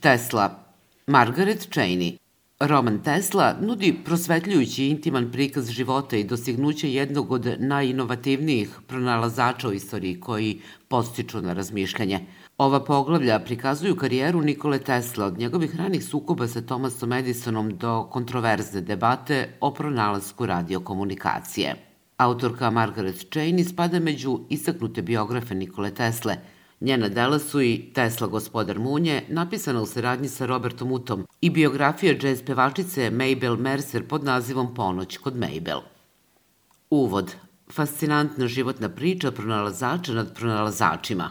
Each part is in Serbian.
Tesla Margaret Cheney Roman Tesla nudi prosvetljujući intiman prikaz života i dostignuća jednog od najinovativnijih pronalazača u istoriji koji postiču na razmišljanje. Ova poglavlja prikazuju karijeru Nikole Tesla od njegovih ranih sukoba sa Thomasom Edisonom do kontroverzne debate o pronalasku radiokomunikacije. Autorka Margaret Cheney spada među istaknute biografe Nikole Tesle – Njena dela su i Tesla gospodar munje, napisana u saradnji sa Robertom Utom, i biografija jazz pevačice Mabel Mercer pod nazivom Ponoć kod Mabel. Uvod. Fascinantna životna priča pronalazača nad pronalazačima.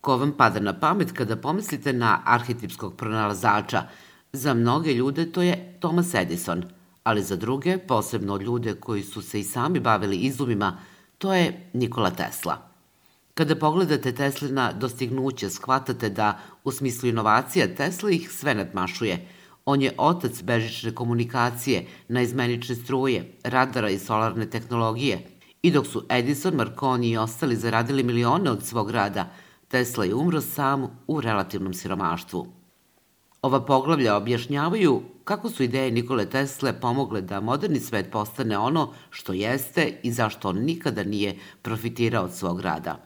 Ko vam pada na pamet kada pomislite na arhetipskog pronalazača? Za mnoge ljude to je Thomas Edison, ali za druge, posebno ljude koji su se i sami bavili izumima, to je Nikola Tesla – Kada pogledate Teslina dostignuće, shvatate da, u smislu inovacija, Tesla ih sve nadmašuje. On je otac bežične komunikacije, naizmenične struje, radara i solarne tehnologije. I dok su Edison, Marconi i ostali zaradili milione od svog rada, Tesla je umro sam u relativnom siromaštvu. Ova poglavlja objašnjavaju kako su ideje Nikole Tesle pomogle da moderni svet postane ono što jeste i zašto on nikada nije profitirao od svog rada.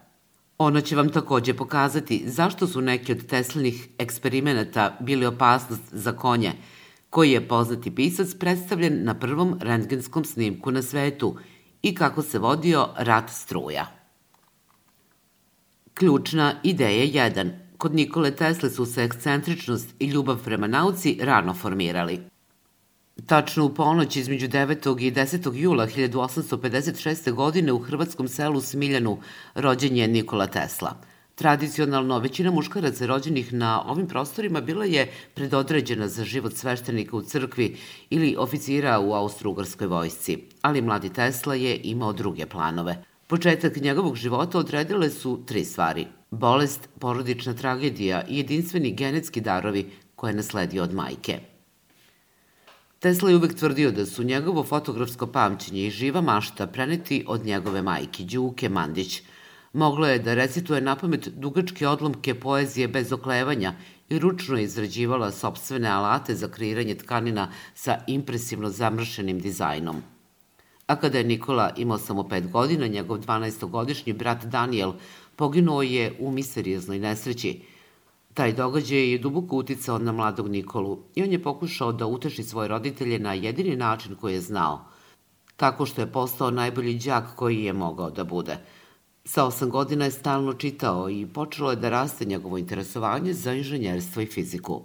Ona će vam takođe pokazati zašto su neki od Teslinih eksperimenata bili opasnost za konje, koji je poznati pisac predstavljen na prvom rentgenskom snimku na svetu i kako se vodio rat struja. Ključna ideja 1. Kod Nikole Tesle su se ekscentričnost i ljubav prema nauci rano formirali. Tačno u ponoć između 9. i 10. jula 1856. godine u hrvatskom selu Smiljanu rođen je Nikola Tesla. Tradicionalno, većina muškaraca rođenih na ovim prostorima bila je predodređena za život sveštenika u crkvi ili oficira u Austro-Ugarskoj vojsci, ali mladi Tesla je imao druge planove. Početak njegovog života odredile su tri stvari. Bolest, porodična tragedija i jedinstveni genetski darovi koje je nasledio od majke – Tesla je uvek tvrdio da su njegovo fotografsko pamćenje i živa mašta preneti od njegove majke, Đuke Mandić. Moglo je da recituje na pamet dugačke odlomke poezije bez oklevanja i ručno je izrađivala sobstvene alate za kreiranje tkanina sa impresivno zamršenim dizajnom. A kada je Nikola imao samo pet godina, njegov 12-godišnji brat Daniel poginuo je u misterioznoj nesreći – Taj događaj je duboko uticao na mladog Nikolu i on je pokušao da uteši svoje roditelje na jedini način koji je znao, tako što je postao najbolji đak koji je mogao da bude. Sa osam godina je stalno čitao i počelo je da raste njegovo interesovanje za inženjerstvo i fiziku.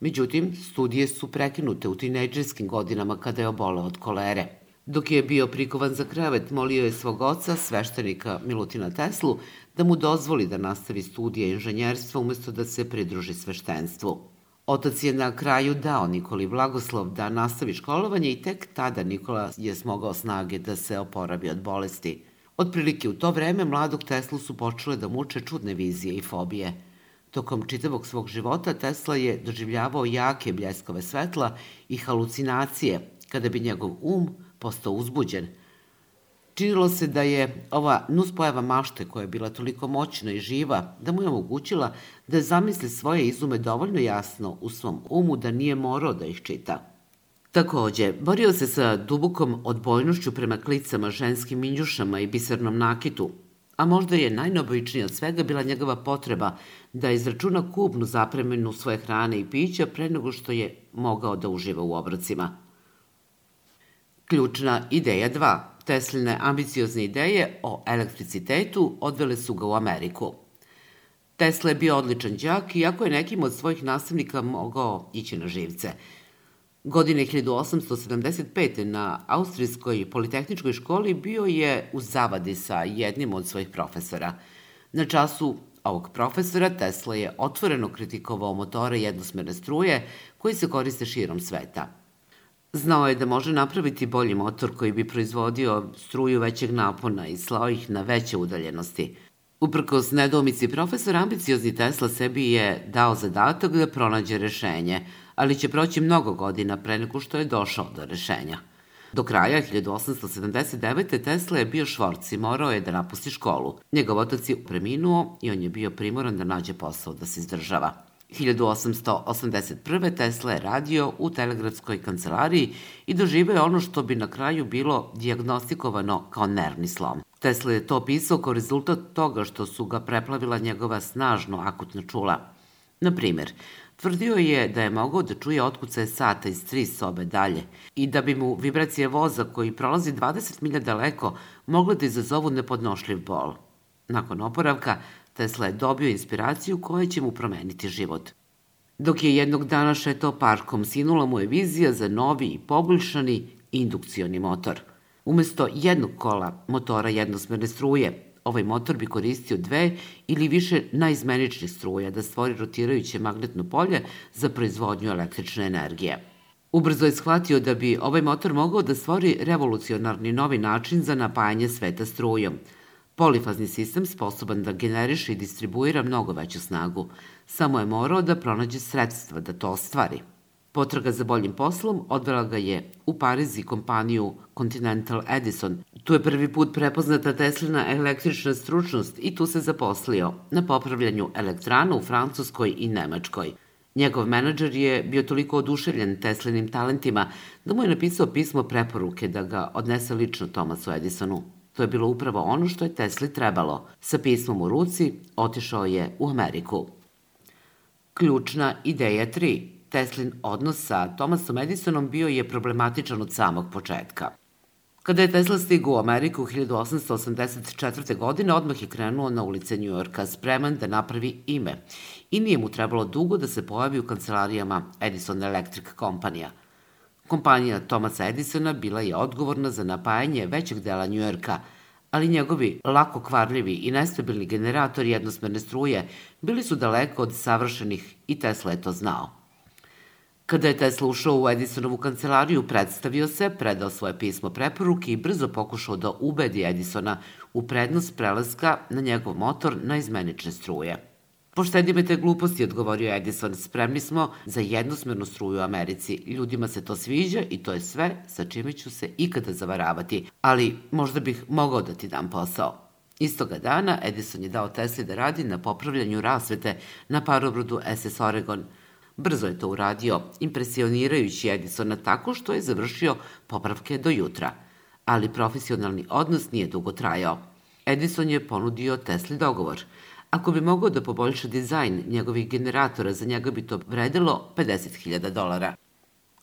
Međutim, studije su prekinute u tinejdžerskim godinama kada je oboleo od kolere. Dok je bio prikovan za krevet, molio je svog oca, sveštenika Milutina Teslu, da mu dozvoli da nastavi studije inženjerstva umesto da se pridruži sveštenstvu. Otac je na kraju dao Nikoli blagoslov da nastavi školovanje i tek tada Nikola je smogao snage da se oporavi od bolesti. Otprilike u to vreme mladog Teslu su počele da muče čudne vizije i fobije. Tokom čitavog svog života Tesla je doživljavao jake bljeskove svetla i halucinacije, kada bi njegov um postao uzbuđen. Činilo se da je ova nuspojava mašte koja je bila toliko moćna i živa, da mu je omogućila da zamisli svoje izume dovoljno jasno u svom umu da nije morao da ih čita. Takođe, borio se sa dubokom odbojnošću prema klicama, ženskim minjušama i bisernom nakitu, a možda je najnobojičnija od svega bila njegova potreba da izračuna kubnu zapremenu svoje hrane i pića pre nego što je mogao da uživa u obrocima. Ključna ideja 2. Tesline ambiciozne ideje o elektricitetu odvele su ga u Ameriku. Tesla je bio odličan đak, iako je nekim od svojih nastavnika mogao ići na živce. Godine 1875. na Austrijskoj politehničkoj školi bio je u zavadi sa jednim od svojih profesora. Na času ovog profesora Tesla je otvoreno kritikovao motore jednosmerne struje koji se koriste širom sveta – Znao je da može napraviti bolji motor koji bi proizvodio struju većeg napona i slao ih na veće udaljenosti. Uprkos nedomici profesor ambiciozni Tesla sebi je dao zadatak da pronađe rešenje, ali će proći mnogo godina pre nego što je došao do rešenja. Do kraja 1879. Tesla je bio švorc i morao je da napusti školu. Njegov otac je preminuo i on je bio primoran da nađe posao da se izdržava. 1881. Tesla je radio u telegrafskoj kancelariji i doživeo ono što bi na kraju bilo diagnostikovano kao nervni slom. Tesla je to pisao kao rezultat toga što su ga preplavila njegova snažno akutna čula. Na primer, tvrdio je da je mogao da čuje otkucaje sata iz tri sobe dalje i da bi mu vibracije voza koji prolazi 20 milja daleko mogle da izazovu nepodnošljiv bol. Nakon oporavka, Tesla je dobio inspiraciju koja će mu promeniti život. Dok je jednog dana šetao parkom, sinula mu je vizija za novi i poboljšani indukcioni motor. Umesto jednog kola motora jednosmerne struje, ovaj motor bi koristio dve ili više najizmeničnih struja da stvori rotirajuće magnetno polje za proizvodnju električne energije. Ubrzo je shvatio da bi ovaj motor mogao da stvori revolucionarni novi način za napajanje sveta strujom – Polifazni sistem sposoban da generiše i distribuira mnogo veću snagu, samo je morao da pronađe sredstva da to ostvari. Potraga za boljim poslom odvela ga je u Pariz i kompaniju Continental Edison. Tu je prvi put prepoznata Teslina električna stručnost i tu se zaposlio na popravljanju elektrana u Francuskoj i Nemačkoj. Njegov menadžer je bio toliko oduševljen Teslinim talentima da mu je napisao pismo preporuke da ga odnese lično Tomasu Edisonu. To je bilo upravo ono što je Tesli trebalo. Sa pismom u ruci otišao je u Ameriku. Ključna ideja 3. Teslin odnos sa Thomasom Edisonom bio je problematičan od samog početka. Kada je Tesla stigao u Ameriku 1884. godine, odmah je krenuo na ulice Njujorka, spreman da napravi ime. I nije mu trebalo dugo da se pojavi u kancelarijama Edison Electric Kompanija – Kompanija Thomasa Edisona bila je odgovorna za napajanje većeg dela Njujorka, ali njegovi lako kvarljivi i nestabilni generatori jednosmerne struje bili su daleko od savršenih i Tesla je to znao. Kada je Tesla ušao u Edisonovu kancelariju, predstavio se, predao svoje pismo preporuke i brzo pokušao da ubedi Edisona u prednost prelaska na njegov motor na izmenične struje. Poštedi me te gluposti, odgovorio Edison. Spremni smo za jednosmernu struju u Americi. Ljudima se to sviđa i to je sve sa čime ću se ikada zavaravati. Ali možda bih mogao da ti dam posao. Istoga dana Edison je dao Tesli da radi na popravljanju rasvete na parobrodu SS Oregon. Brzo je to uradio, impresionirajući Edisona tako što je završio popravke do jutra. Ali profesionalni odnos nije dugo trajao. Edison je ponudio Tesli dogovor – Ako bi mogao da poboljša dizajn njegovih generatora, za njega bi to vredilo 50.000 dolara.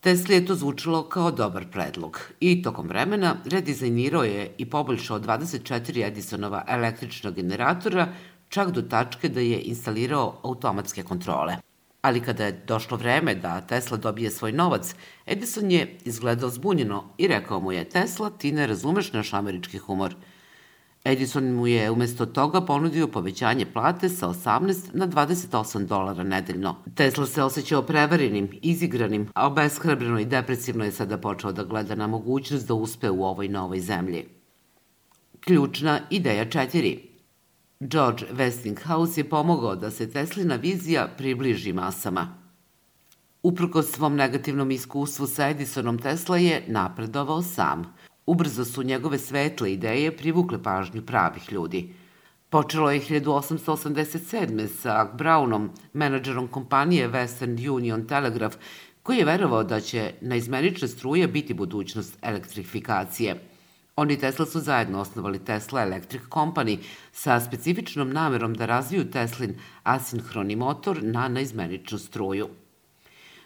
Tesla je to zvučalo kao dobar predlog i tokom vremena redizajnirao je i poboljšao 24 Edisonova električna generatora čak do tačke da je instalirao automatske kontrole. Ali kada je došlo vreme da Tesla dobije svoj novac, Edison je izgledao zbunjeno i rekao mu je Tesla, ti ne razumeš naš američki humor – Edison mu je umesto toga ponudio povećanje plate sa 18 na 28 dolara nedeljno. Tesla se osjećao prevarenim, izigranim, a obeshrabreno i depresivno je sada počeo da gleda na mogućnost da uspe u ovoj novoj zemlji. Ključna ideja 4. George Westinghouse je pomogao da se Teslina vizija približi masama. Uprko svom negativnom iskustvu sa Edisonom, Tesla je napredovao sam – Ubrzo su njegove svetle ideje privukle pažnju pravih ljudi. Počelo je 1887. sa Brownom, menadžerom kompanije Western Union Telegraph, koji je verovao da će na izmenične struje biti budućnost elektrifikacije. Oni Tesla su zajedno osnovali Tesla Electric Company sa specifičnom namerom da razviju Teslin asinhroni motor na neizmeničnu struju.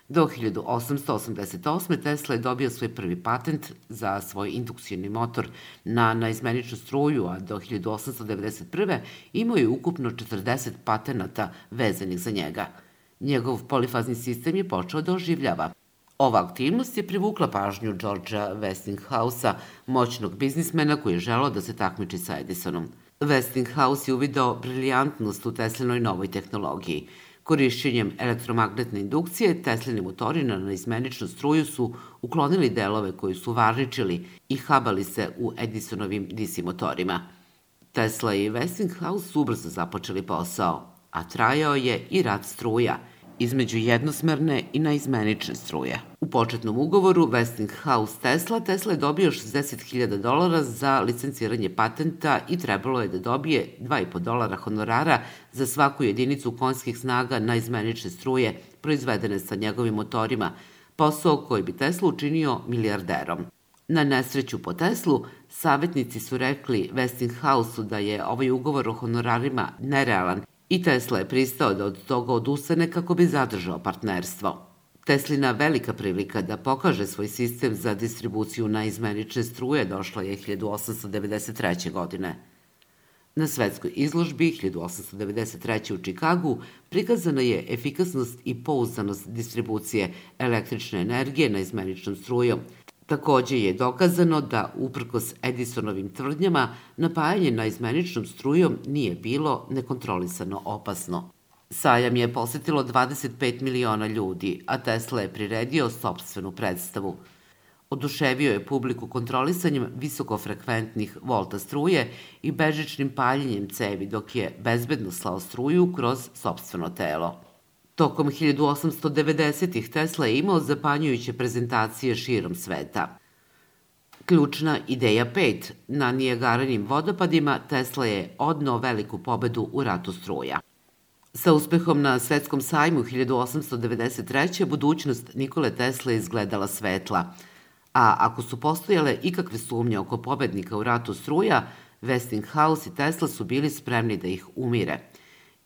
Do 1888. Tesla je dobio svoj prvi patent za svoj indukcijni motor na naizmeničnu struju, a do 1891. imao je ukupno 40 patenata vezanih za njega. Njegov polifazni sistem je počeo da oživljava. Ova aktivnost je privukla pažnju Georgea Westinghouse-a, moćnog biznismena koji je želao da se takmiči sa Edisonom. Westinghouse je uvidao briljantnost u Teslinoj novoj tehnologiji – Korišćenjem elektromagnetne indukcije, Teslini motori na izmeničnu struju su uklonili delove koji su varničili i habali se u Edisonovim DC motorima. Tesla i Westinghouse su ubrzo započeli posao, a trajao je i rad struja. Između jednosmerne i naizmenične struje. U početnom ugovoru Westinghouse Tesla, Tesla je dobio 60.000 dolara za licenciranje patenta i trebalo je da dobije 2,5 dolara honorara za svaku jedinicu konjskih snaga naizmenične struje proizvedene sa njegovim motorima, posao koji bi Tesla učinio milijarderom. Na nesreću po Teslu, savjetnici su rekli Westinghouse-u da je ovaj ugovor o honorarima nerealan i Tesla je pristao da od toga odustane kako bi zadržao partnerstvo. Teslina velika prilika da pokaže svoj sistem za distribuciju na izmenične struje došla je 1893. godine. Na svetskoj izložbi 1893. u Čikagu prikazana je efikasnost i pouzdanost distribucije električne energije na izmeničnom strujom – Takođe je dokazano da, uprkos Edisonovim tvrdnjama, napajanje na izmeničnom strujom nije bilo nekontrolisano opasno. Sajam je posetilo 25 miliona ljudi, a Tesla je priredio sobstvenu predstavu. Oduševio je publiku kontrolisanjem visokofrekventnih volta struje i bežičnim paljenjem cevi dok je bezbedno slao struju kroz sobstveno telo. Tokom 1890-ih Tesla je imao zapanjujuće prezentacije širom sveta. Ključna ideja 5. Na Nijagaranim vodopadima Tesla je odnao veliku pobedu u ratu struja. Sa uspehom na svetskom sajmu 1893. budućnost Nikole Tesla izgledala svetla, a ako su postojale ikakve sumnje oko pobednika u ratu struja, Westinghouse i Tesla su bili spremni da ih umire –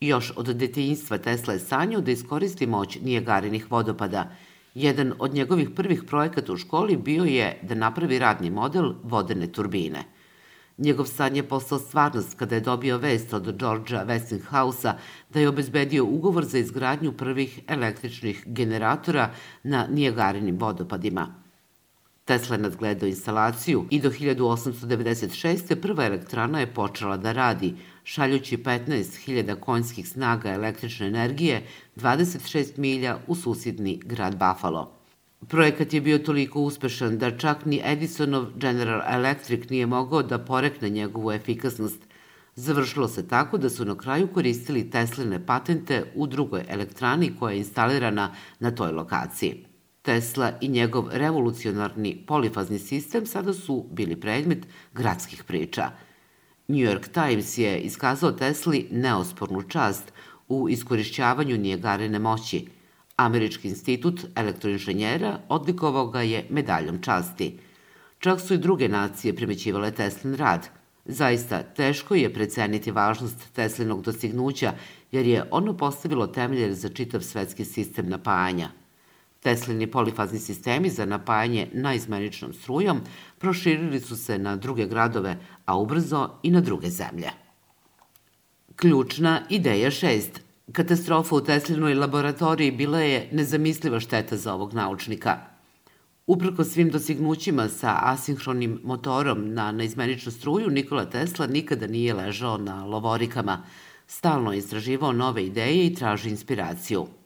Još od detinjstva Tesla je sanjao da iskoristi moć Nijagarinih vodopada. Jedan od njegovih prvih projekata u školi bio je da napravi radni model vodene turbine. Njegov san je postao stvarnost kada je dobio vest od Georgea Westinghouse-a da je obezbedio ugovor za izgradnju prvih električnih generatora na Nijagarinim vodopadima. Tesla je nadgledao instalaciju i do 1896. prva elektrana je počela da radi, šaljući 15.000 konjskih snaga električne energije 26 milja u susjedni grad Buffalo. Projekat je bio toliko uspešan da čak ni Edisonov General Electric nije mogao da porekne njegovu efikasnost. Završilo se tako da su na kraju koristili Tesline patente u drugoj elektrani koja je instalirana na toj lokaciji. Tesla i njegov revolucionarni polifazni sistem sada su bili predmet gradskih priča – New York Times je iskazao Tesli neospornu čast u iskorišćavanju Nijagarine moći. Američki institut elektroinženjera odlikovao ga je medaljom časti. Čak su i druge nacije primećivale Teslin rad. Zaista, teško je preceniti važnost Teslinog dostignuća, jer je ono postavilo temelje za čitav svetski sistem napajanja – Teslini polifazni sistemi za napajanje naizmeničnom strujom proširili su se na druge gradove, a ubrzo i na druge zemlje. Ključna ideja 6. Katastrofa u Teslinoj laboratoriji bila je nezamisliva šteta za ovog naučnika. Uprko svim dosignućima sa asinhronim motorom na neizmeničnu struju, Nikola Tesla nikada nije ležao na lovorikama. Stalno je istraživao nove ideje i traži inspiraciju –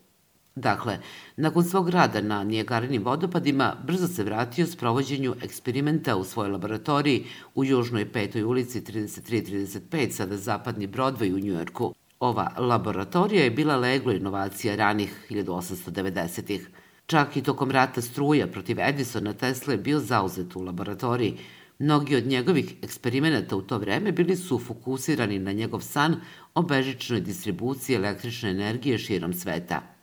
Dakle, nakon svog rada na Nijagarinim vodopadima, brzo se vratio s provođenju eksperimenta u svojoj laboratoriji u Južnoj petoj ulici 3335, sada zapadni Broadway u Njujorku. Ova laboratorija je bila leglo inovacija ranih 1890-ih. Čak i tokom rata struja protiv Edisona Tesla je bio zauzet u laboratoriji. Mnogi od njegovih eksperimenata u to vreme bili su fokusirani na njegov san o bežičnoj distribuciji električne energije širom sveta –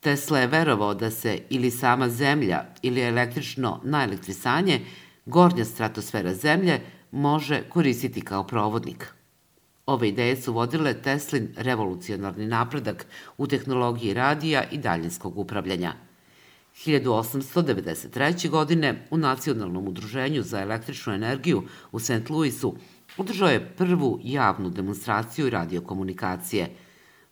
Tesla je verovao da se ili sama Zemlja ili električno naelektrisanje, gornja stratosfera Zemlje, može koristiti kao provodnik. Ove ideje su vodile Teslin revolucionarni napredak u tehnologiji radija i daljinskog upravljanja. 1893. godine u Nacionalnom udruženju za električnu energiju u St. Louisu održao je prvu javnu demonstraciju radiokomunikacije –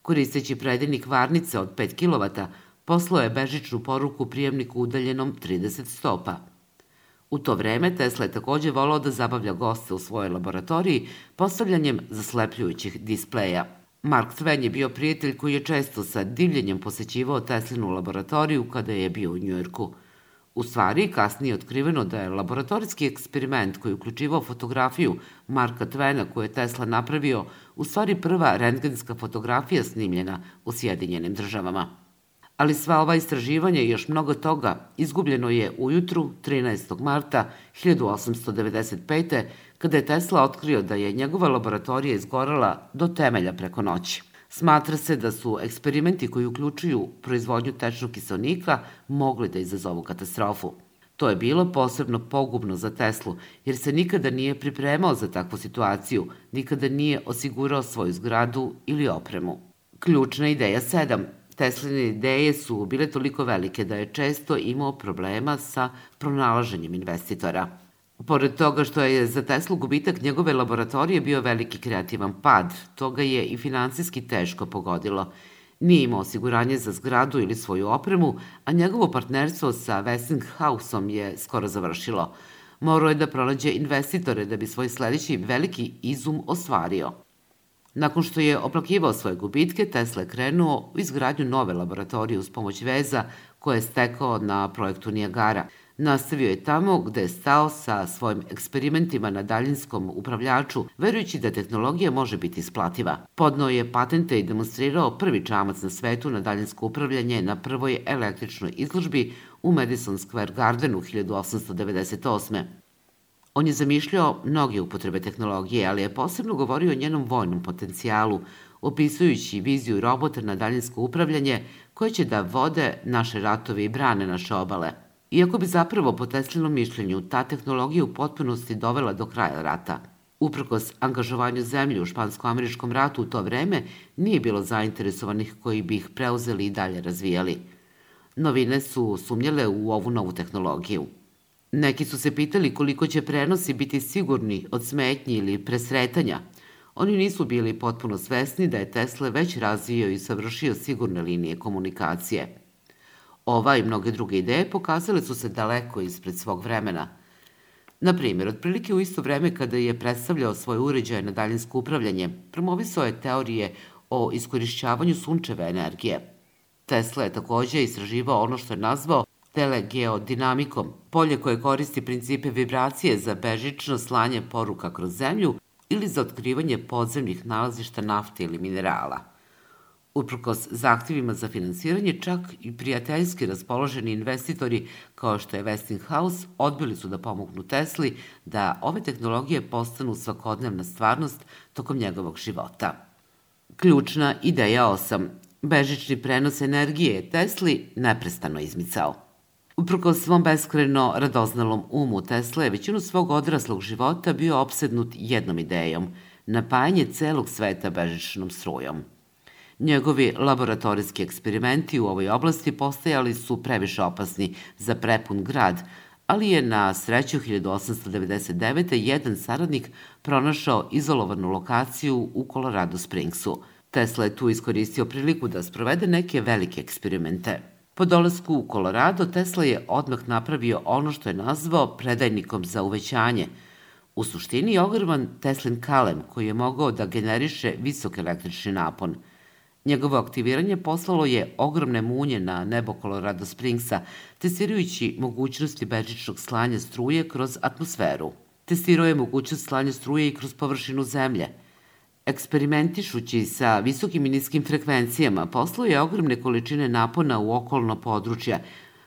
Koristeći predivnik varnice od 5 kW, poslao je bežičnu poruku prijemniku udaljenom 30 stopa. U to vreme Tesla je takođe volao da zabavlja goste u svojoj laboratoriji postavljanjem zaslepljujućih displeja. Mark Twain je bio prijatelj koji je često sa divljenjem posećivao Teslinu laboratoriju kada je bio u Njujorku – U stvari, kasnije je otkriveno da je laboratorijski eksperiment koji uključivao fotografiju Marka Tvena koju je Tesla napravio, u stvari prva rentgenska fotografija snimljena u Sjedinjenim državama. Ali sva ova istraživanja i još mnogo toga izgubljeno je ujutru 13. marta 1895. kada je Tesla otkrio da je njegova laboratorija izgorela do temelja preko noći. Smatra se da su eksperimenti koji uključuju proizvodnju tečnog kiselnika mogli da izazovu katastrofu. To je bilo posebno pogubno za Teslu, jer se nikada nije pripremao za takvu situaciju, nikada nije osigurao svoju zgradu ili opremu. Ključna ideja 7. Tesline ideje su bile toliko velike da je često imao problema sa pronalaženjem investitora. Pored toga što je za Teslu gubitak njegove laboratorije bio veliki kreativan pad, toga je i finansijski teško pogodilo. Nije imao osiguranje za zgradu ili svoju opremu, a njegovo partnerstvo sa Westinghouseom je skoro završilo. Morao je da pronađe investitore da bi svoj sledeći veliki izum ostvario. Nakon što je oplakivao svoje gubitke, Tesla je krenuo u izgradnju nove laboratorije uz pomoć veza koje je stekao na projektu Niagara – Nastavio je tamo gde je stao sa svojim eksperimentima na daljinskom upravljaču, verujući da tehnologija može biti isplativa. Podnao je patente i demonstrirao prvi čamac na svetu na daljinsko upravljanje na prvoj električnoj izložbi u Madison Square Gardenu 1898. On je zamišljao mnoge upotrebe tehnologije, ali je posebno govorio o njenom vojnom potencijalu, opisujući viziju robota na daljinsko upravljanje koje će da vode naše ratove i brane naše obale – Iako bi zapravo po Teslinom mišljenju ta tehnologija u potpunosti dovela do kraja rata, uprkos angažovanju zemlje u špansko-američkom ratu u to vreme, nije bilo zainteresovanih koji bi ih preuzeli i dalje razvijali. Novine su sumnjale u ovu novu tehnologiju. Neki su se pitali koliko će prenosi biti sigurni od smetnji ili presretanja. Oni nisu bili potpuno svesni da je Tesla već razvio i savršio sigurne linije komunikacije – Ova i mnoge druge ideje pokazale su se daleko ispred svog vremena. Na primjer, otprilike u isto vreme kada je predstavljao svoje uređaje na daljinsko upravljanje, promovisao je teorije o iskorišćavanju sunčeve energije. Tesla je takođe istraživao ono što je nazvao telegeodinamikom, polje koje koristi principe vibracije za bežično slanje poruka kroz zemlju ili za otkrivanje podzemnih nalazišta nafte ili minerala. Uprkos zahtjevima za finansiranje, čak i prijateljski raspoloženi investitori kao što je Westinghouse odbili su da pomognu Tesli da ove tehnologije postanu svakodnevna stvarnost tokom njegovog života. Ključna ideja 8. Bežični prenos energije je Tesli neprestano izmicao. Uprko svom beskreno radoznalom umu Tesla je većinu svog odraslog života bio opsednut jednom idejom – napajanje celog sveta bežičnom strujom – Njegovi laboratorijski eksperimenti u ovoj oblasti postajali su previše opasni za prepun grad, ali je na sreću 1899. jedan saradnik pronašao izolovanu lokaciju u Colorado Springsu. Tesla je tu iskoristio priliku da sprovede neke velike eksperimente. Po dolasku u Colorado, Tesla je odmah napravio ono što je nazvao predajnikom za uvećanje. U suštini ogroman Teslin kalem koji je mogao da generiše visok električni napon – Njegovo aktiviranje poslalo je ogromne munje na nebo Colorado Springsa, testirajući mogućnosti bežičnog slanja struje kroz atmosferu. Testirao je mogućnost slanja struje i kroz površinu zemlje. Eksperimentišući sa visokim i niskim frekvencijama, poslao je ogromne količine napona u okolno područja,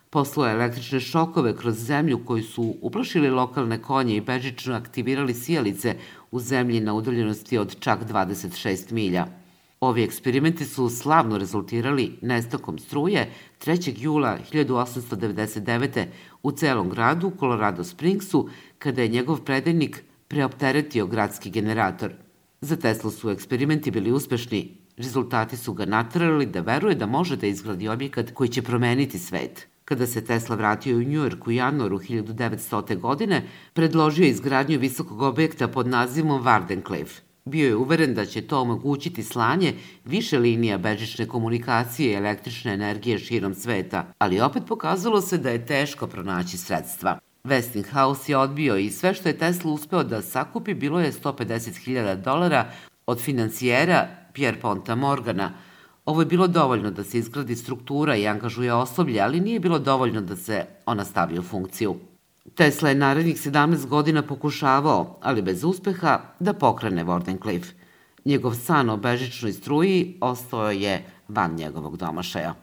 poslao je električne šokove kroz zemlju koji su uplašili lokalne konje i bežično aktivirali sijalice u zemlji na udaljenosti od čak 26 milja. Ovi eksperimenti su slavno rezultirali nestakom struje 3. jula 1899. u celom gradu, Colorado Springsu, kada je njegov predajnik preopteretio gradski generator. Za Tesla su eksperimenti bili uspešni. Rezultati su ga natrali da veruje da može da izgradi objekat koji će promeniti svet. Kada se Tesla vratio u Njujork u januaru 1900. godine, predložio izgradnju visokog objekta pod nazivom Wardenclyffe. Bio je uveren da će to omogućiti slanje više linija bežične komunikacije i električne energije širom sveta, ali opet pokazalo se da je teško pronaći sredstva. Westinghouse je odbio i sve što je Tesla uspeo da sakupi bilo je 150.000 dolara od financijera Pierre Ponta Morgana. Ovo je bilo dovoljno da se izgradi struktura i angažuje osoblje, ali nije bilo dovoljno da se ona stavi u funkciju. Tesla je narednih 17 godina pokušavao, ali bez uspeha, da pokrene Wardenclyffe. Njegov san o bežičnoj struji ostao je van njegovog domašaja.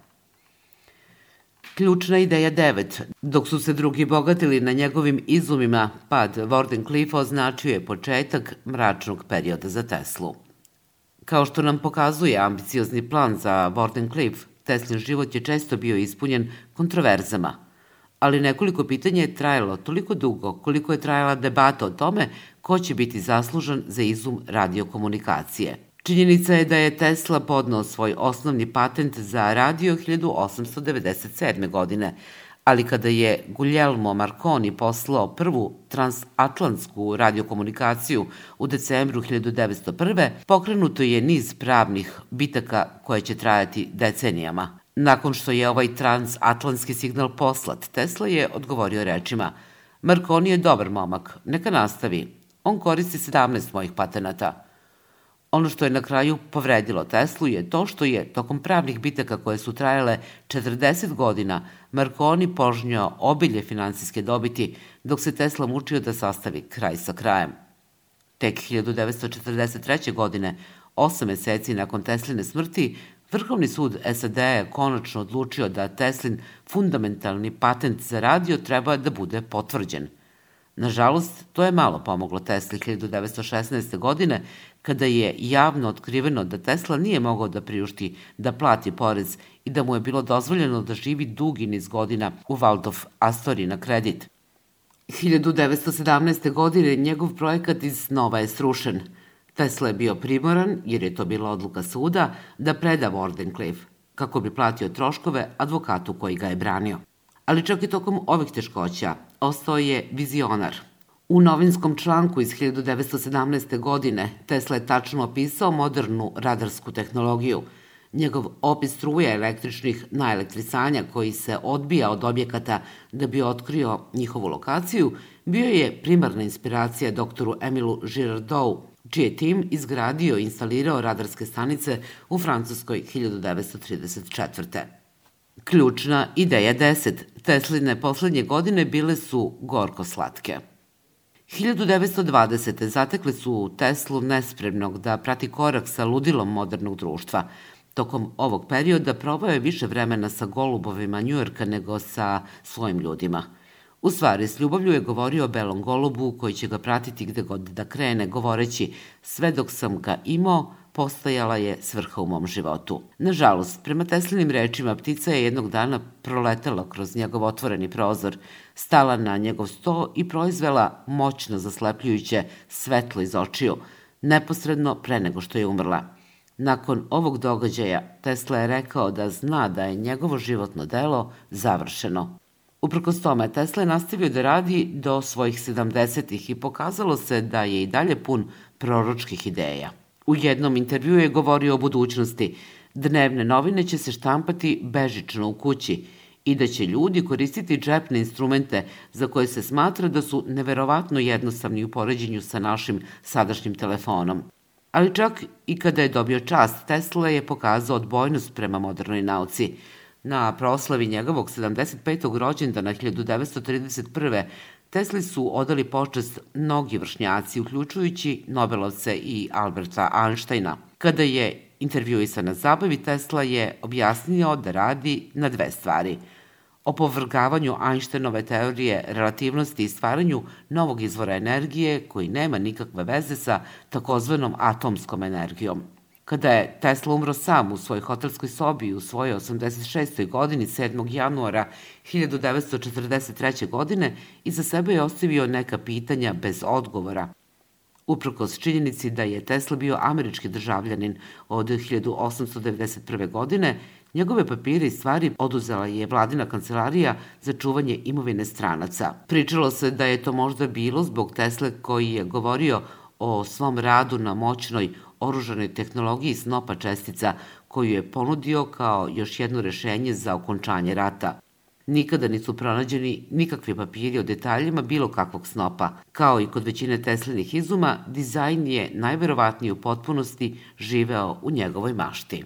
Ključna ideja 9. Dok su se drugi bogatili na njegovim izumima, pad Wardenclyffe označio je početak mračnog perioda za Teslu. Kao što nam pokazuje ambiciozni plan za Wardenclyffe, Teslin život je često bio ispunjen kontroverzama, ali nekoliko pitanja je trajalo toliko dugo koliko je trajala debata o tome ko će biti zaslužan za izum radiokomunikacije – Činjenica je da je Tesla podnao svoj osnovni patent za radio 1897. godine, ali kada je Guglielmo Marconi poslao prvu transatlantsku radiokomunikaciju u decembru 1901. pokrenuto je niz pravnih bitaka koje će trajati decenijama. Nakon što je ovaj transatlantski signal poslat, Tesla je odgovorio rečima Marconi je dobar momak, neka nastavi. On koristi 17 mojih patenata – Ono što je na kraju povredilo Teslu je to što je, tokom pravnih bitaka koje su trajale 40 godina, Marconi požnjao obilje finansijske dobiti, dok se Tesla mučio da sastavi kraj sa krajem. Tek 1943. godine, osam meseci nakon Tesline smrti, Vrhovni sud SAD je konačno odlučio da Teslin fundamentalni patent za radio treba da bude potvrđen. Nažalost, to je malo pomoglo Tesli 1916. godine, kada je javno otkriveno da Tesla nije mogao da priušti da plati porez i da mu je bilo dozvoljeno da živi dugi niz godina u Waldorf Astori na kredit. 1917. godine njegov projekat iz snova je srušen. Tesla je bio primoran, jer je to bila odluka suda, da preda Wardenclyffe, kako bi platio troškove advokatu koji ga je branio. Ali čak i tokom ovih teškoća ostao je vizionar – U novinskom članku iz 1917. godine Tesla je tačno opisao modernu radarsku tehnologiju. Njegov opis struje električnih naelektrisanja koji se odbija od objekata da bi otkrio njihovu lokaciju bio je primarna inspiracija doktoru Emilu Girardou, čiji je tim izgradio i instalirao radarske stanice u Francuskoj 1934. Ključna ideja 10. Tesline poslednje godine bile su gorko slatke. 1920. zatekli su Teslu nespremnog da prati korak sa ludilom modernog društva. Tokom ovog perioda probao je više vremena sa golubovima Njujorka nego sa svojim ljudima. U stvari, s ljubavlju je govorio o belom golubu koji će ga pratiti gde god da krene, govoreći sve dok sam ga imao, postajala je svrha u mom životu. Nažalost, prema Teslinim rečima, ptica je jednog dana proletela kroz njegov otvoreni prozor, stala na njegov sto i proizvela moćno zaslepljujuće svetlo iz očiju, neposredno pre nego što je umrla. Nakon ovog događaja, Tesla je rekao da zna da je njegovo životno delo završeno. Uprkos tome, Tesla je nastavio da radi do svojih 70-ih i pokazalo se da je i dalje pun proročkih ideja. U jednom intervju je govorio o budućnosti. Dnevne novine će se štampati bežično u kući i da će ljudi koristiti džepne instrumente za koje se smatra da su neverovatno jednostavni u poređenju sa našim sadašnjim telefonom. Ali čak i kada je dobio čast, Tesla je pokazao odbojnost prema modernoj nauci. Na proslavi njegovog 75. rođendana 1931. Tesli su odali počest mnogi vršnjaci, uključujući Nobelovce i Alberta Einsteina. Kada je intervjuisan na zabavi, Tesla je objasnio da radi na dve stvari – opovrgavanju Einsteinove teorije relativnosti i stvaranju novog izvora energije koji nema nikakve veze sa takozvanom atomskom energijom. Kada je Tesla umro sam u svojoj hotelskoj sobi u svojoj 86. godini 7. januara 1943. godine, iza sebe je ostavio neka pitanja bez odgovora. Uprkos činjenici da je Tesla bio američki državljanin od 1891. godine, njegove papire i stvari oduzela je vladina kancelarija za čuvanje imovine stranaca. Pričalo se da je to možda bilo zbog Tesle koji je govorio o svom radu na moćnoj oružanoj tehnologiji snopa čestica koju je ponudio kao još jedno rešenje za okončanje rata. Nikada nisu pronađeni nikakvi papiri o detaljima bilo kakvog snopa. Kao i kod većine Teslinih izuma, dizajn je najverovatnije u potpunosti živeo u njegovoj mašti.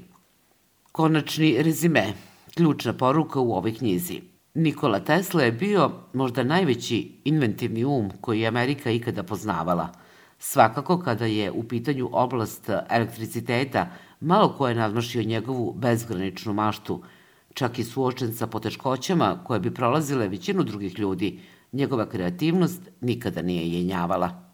Konačni rezime, ključna poruka u ovoj knjizi. Nikola Tesla je bio možda najveći inventivni um koji je Amerika ikada poznavala – Svakako kada je u pitanju oblast elektriciteta, malo ko je nadmašio njegovu bezgraničnu maštu. Čak i suočen sa poteškoćama koje bi prolazile većinu drugih ljudi, njegova kreativnost nikada nije jenjavala.